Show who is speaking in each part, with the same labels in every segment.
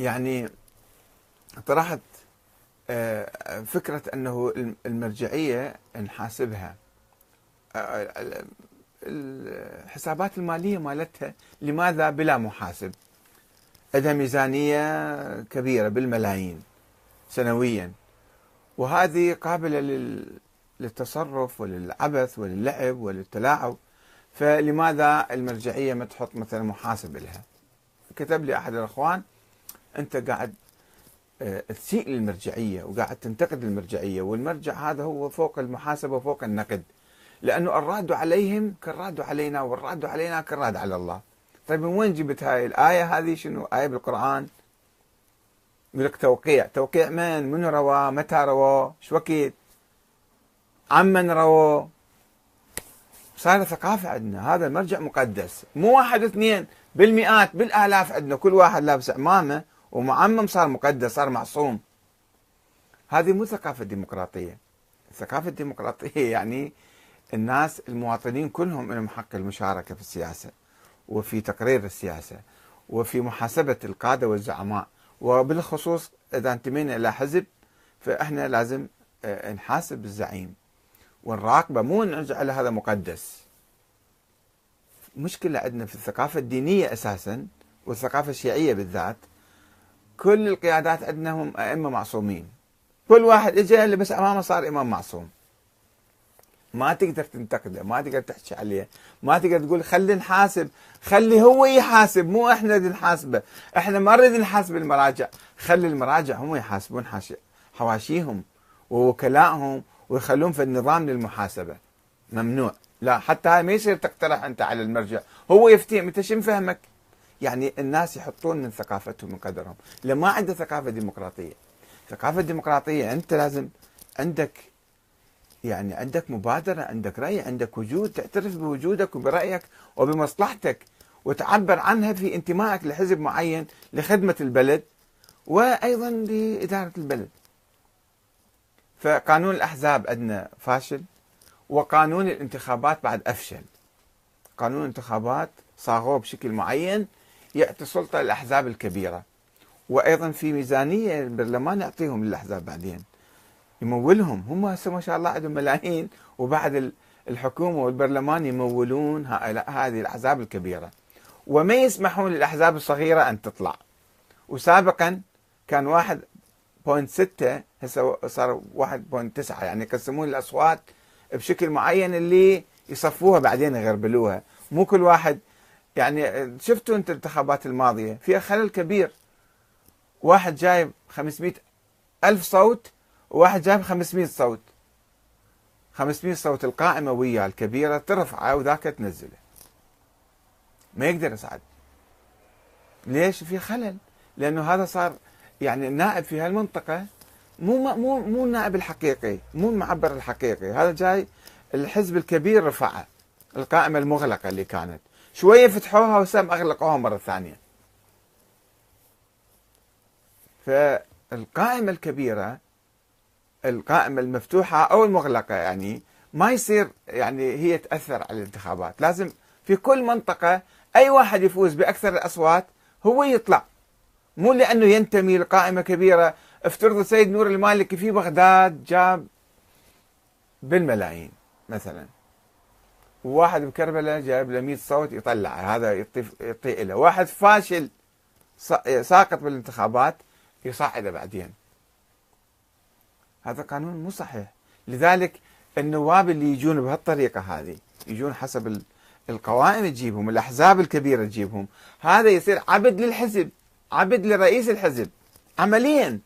Speaker 1: يعني طرحت آه، فكرة أنه المرجعية نحاسبها. آه، الحسابات المالية مالتها لماذا بلا محاسب؟ عندها ميزانية كبيرة بالملايين سنويا. وهذه قابلة للتصرف وللعبث وللعب وللتلاعب. فلماذا المرجعية ما تحط مثلا محاسب لها؟ كتب لي أحد الأخوان أنت قاعد آه، تسيء للمرجعية وقاعد تنتقد المرجعية والمرجع هذا هو فوق المحاسبة وفوق النقد. لأنه الراد عليهم كالراد علينا والراد علينا كالراد على الله. طيب من وين جبت هاي الآية هذه؟ شنو؟ آية بالقرآن. يقول لك توقيع. توقيع من؟ من روى متى روى شو وقت؟ عمن روى صار ثقافة عندنا. هذا المرجع مقدس. مو واحد اثنين بالمئات بالآلاف عندنا. كل واحد لابس عمامة. ومعمم صار مقدس صار معصوم. هذه مو ثقافة ديمقراطية. الثقافه الديمقراطيه يعني الناس المواطنين كلهم لهم حق المشاركة في السياسة وفي تقرير السياسة وفي محاسبة القادة والزعماء. وبالخصوص إذا انتمينا إلى حزب فإحنا لازم آه، نحاسب الزعيم. ونراقبه مو نجعل هذا مقدس. مشكلة عندنا في الثقافة الدينية أساسا والثقافة الشيعية بالذات كل القيادات عندنا هم أئمة معصومين. كل واحد اجى اللي بس أمامه صار إمام معصوم. ما تقدر تنتقده ما تقدر تحكي عليه ما تقدر تقول خلي نحاسب خلي هو يحاسب مو إحنا نحاسبه. إحنا ما نريد نحاسب المراجع. خلي المراجع هم يحاسبون حواشيهم ووكلائهم ويخلون في النظام للمحاسبة. ممنوع. لا حتى هاي ما يصير تقترح أنت على المرجع. هو يفتيهم انت شو فهمك؟ يعني الناس يحطون من ثقافتهم من قدرهم. لما عنده ثقافة ديمقراطية ثقافة ديمقراطية أنت لازم عندك يعني عندك مبادرة عندك رأي عندك وجود تعترف بوجودك وبرأيك وبمصلحتك وتعبر عنها في انتمائك لحزب معين لخدمة البلد وأيضا لإدارة البلد. فقانون الأحزاب عندنا فاشل وقانون الانتخابات بعد أفشل. قانون الانتخابات صاغوه بشكل معين يعطي سلطة للأحزاب الكبيرة. وأيضا في ميزانية البرلمان يعطيهم للأحزاب بعدين. يمولهم. هم هسه ما شاء الله عندهم ملايين. وبعد الحكومة والبرلمان يمولون هذه الأحزاب الكبيرة. وما يسمحون للأحزاب الصغيرة أن تطلع. وسابقا كان واحد point ستة هسه صار واحد point تسعة. يعني يقسمون الأصوات بشكل معين اللي يصفوها بعدين يغربلوها. مو كل واحد يعني شفتوا انت الانتخابات الماضية؟ فيها خلل كبير. واحد جايب 500 ألف صوت وواحد جايب 500 صوت. 500 صوت القائمة وياه الكبيرة ترفعه وذاك تنزله. ما يقدر يصعد ليش؟ في خلل. لأنه هذا صار يعني النائب في هالمنطقة. مو مو مو النائب الحقيقي مو المعبر الحقيقي. هذا جاي الحزب الكبير رفعه القائمة المغلقة اللي كانت. شوية فتحوها وسام أغلقوها مرة ثانية. فالقائمة الكبيرة القائمة المفتوحة أو المغلقة يعني ما يصير يعني هي تأثر على الانتخابات. لازم في كل منطقة أي واحد يفوز بأكثر الأصوات هو يطلع. مو لأنه ينتمي لقائمة كبيرة افترض السيد نور المالكي في بغداد جاب بالملايين مثلا. وواحد بكربلاء جاب له 100 صوت يطلع هذا يعطي له. واحد فاشل ساقط بالانتخابات يصعده بعدين. هذا قانون مو صحيح. لذلك النواب اللي يجون بهالطريقة هذه يجون حسب القوائم تجيبهم الأحزاب الكبيرة تجيبهم هذا يصير عبد للحزب عبد لرئيس الحزب. عمليا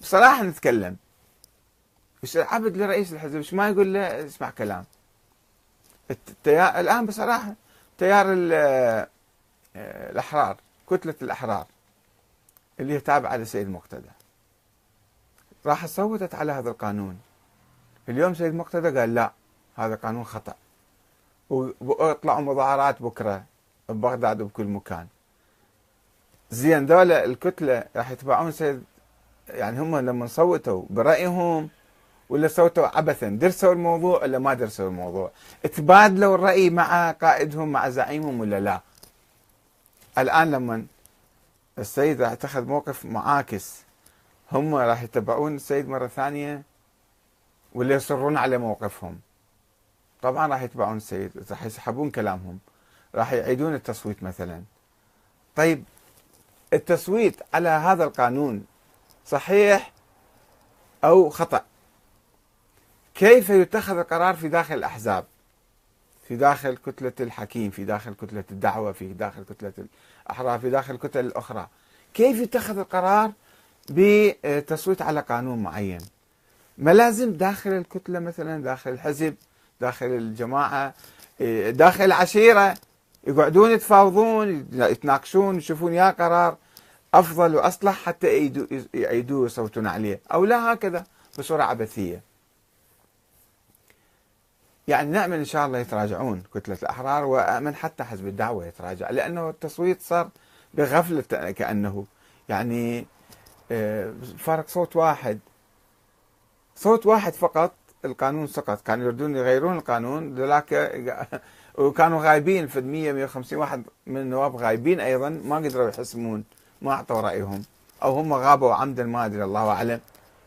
Speaker 1: بصراحة نتكلم. يصير عبد لرئيس الحزب إيش ما يقول له؟ اسمع كلام. التيار الآن بصراحة تيار الأحرار كتلة الأحرار اللي هي تابعة لسيد مقتدى. راح صوتت على هذا القانون. اليوم سيد مقتدى قال لا هذا قانون خطأ. ويطلعوا مظاهرات بكرة ببغداد وبكل مكان. زين ذولا الكتلة راح يتبعون سيد يعني هم لما صوتوا برأيهم ولا صوتوا عبثا؟ درسوا الموضوع ولا ما درسوا الموضوع؟ تبادلوا الرأي مع قائدهم مع زعيمهم ولا لا؟ الآن لما السيد راح يتخذ موقف معاكس هم راح يتبعون السيد مرة ثانية ولا يصرون على موقفهم؟ طبعا راح يتبعون السيد راح يسحبون كلامهم راح يعيدون التصويت مثلا. طيب التصويت على هذا القانون صحيح أو خطأ؟ كيف يتخذ القرار في داخل الأحزاب؟ في داخل كتلة الحكيم في داخل كتلة الدعوة في داخل كتلة الأحرار في داخل الكتل الأخرى. كيف يتخذ القرار بتصويت على قانون معين؟ ما لازم داخل الكتلة مثلا داخل الحزب داخل الجماعة داخل العشيرة يقعدون يتفاوضون يتناقشون يشوفون يا قرار أفضل وأصلح حتى يعيدوه يصوتون عليه أو لا هكذا بصورة عبثية. يعني نأمل إن شاء الله يتراجعون كتلة الأحرار وأمن حتى حزب الدعوة يتراجع لأنه التصويت صار بغفلة كأنه. يعني آه، فرق صوت واحد. صوت واحد فقط القانون سقط. كانوا يريدون يغيرون القانون ذلك وكانوا غايبين في 100 150 واحد من النواب غايبين أيضا ما قدروا يحسمون ما أعطوا رأيهم. أو هم غابوا عمدا ما أدري الله أعلم.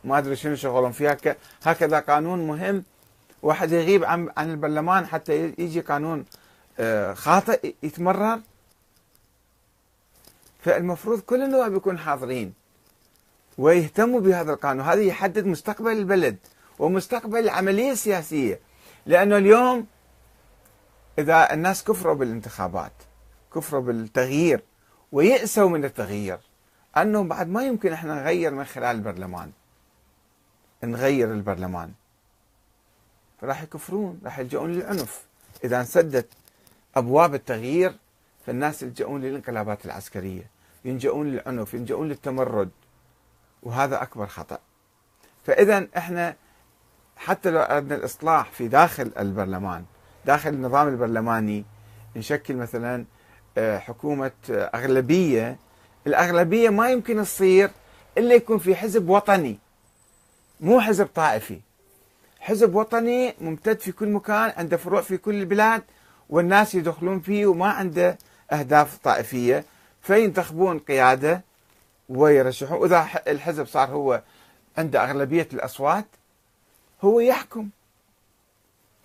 Speaker 1: ما أدري شنو شغلهم فيها. هكذا قانون مهم واحد يغيب عن عن البرلمان حتى يجي قانون آه، خاطئ يتمرر. فالمفروض كل النواب يكونوا حاضرين ويهتموا بهذا القانون. هذا يحدد مستقبل البلد ومستقبل العملية السياسية. لأنه اليوم إذا الناس كفروا بالانتخابات كفروا بالتغيير ويأسوا من التغيير أنه بعد ما يمكن إحنا نغير من خلال البرلمان. نغير البرلمان. فراح يكفرون راح يلجؤون للعنف. إذا انسدت أبواب التغيير فالناس يلجؤون للانقلابات العسكرية يلجؤون للعنف يلجؤون للتمرد وهذا أكبر خطأ. فإذا إحنا حتى لو أردنا الإصلاح في داخل البرلمان داخل النظام البرلماني نشكل مثلا آه، حكومة آه، أغلبية. الأغلبية ما يمكن تصير إلا يكون في حزب وطني مو حزب طائفي. حزب وطني ممتد في كل مكان عنده فروع في كل البلاد والناس يدخلون فيه وما عنده أهداف طائفية فينتخبون قيادة ويرشحون. وإذا الحزب صار هو عنده أغلبية الأصوات هو يحكم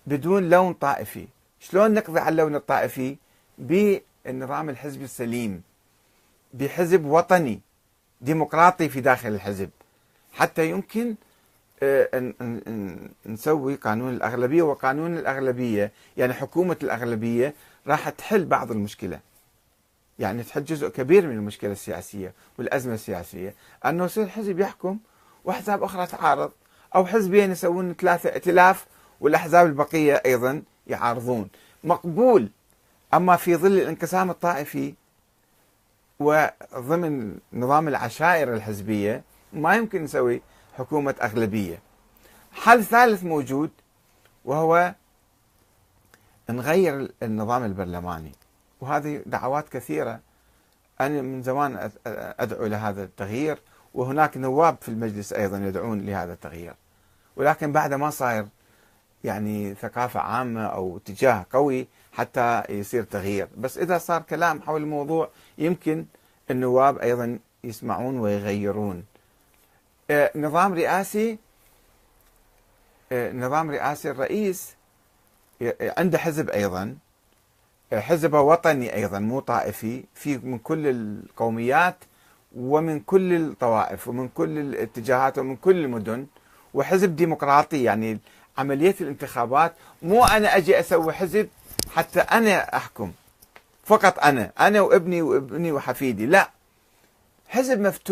Speaker 1: بدون لون طائفي. شلون نقضي على اللون الطائفي؟ بالنظام الحزبي السليم بحزب وطني ديمقراطي في داخل الحزب. حتى يمكن نسوي قانون الأغلبية وقانون الأغلبية يعني حكومة الأغلبية راح تحل بعض المشكلة. يعني تحل جزء كبير من المشكلة السياسية والأزمة السياسية. أنه يصير حزب يحكم وأحزاب أخرى تعارض أو حزبين يسوون ثلاثة ائتلاف والأحزاب البقية أيضا يعارضون. مقبول. أما في ظل الانقسام الطائفي وضمن نظام العشائر الحزبية ما يمكن نسوي حكومة أغلبية. حل ثالث موجود وهو نغير النظام البرلماني. وهذه دعوات كثيرة. أنا من زمان أدعو لهذا التغيير وهناك نواب في المجلس أيضا يدعون لهذا التغيير. ولكن بعد ما صاير يعني ثقافة عامة أو اتجاه قوي حتى يصير تغيير. بس إذا صار كلام حول الموضوع يمكن النواب أيضا يسمعون ويغيرون. نظام رئاسي آه، نظام رئاسي الرئيس عنده حزب أيضا آه، حزب وطني أيضا مو طائفي في من كل القوميات ومن كل الطوائف ومن كل الاتجاهات ومن كل المدن وحزب ديمقراطي يعني عملية الانتخابات. مو أنا أجي أسوي حزب حتى أنا أحكم فقط أنا أنا وابني وابني وحفيدي لا. حزب مفتوح.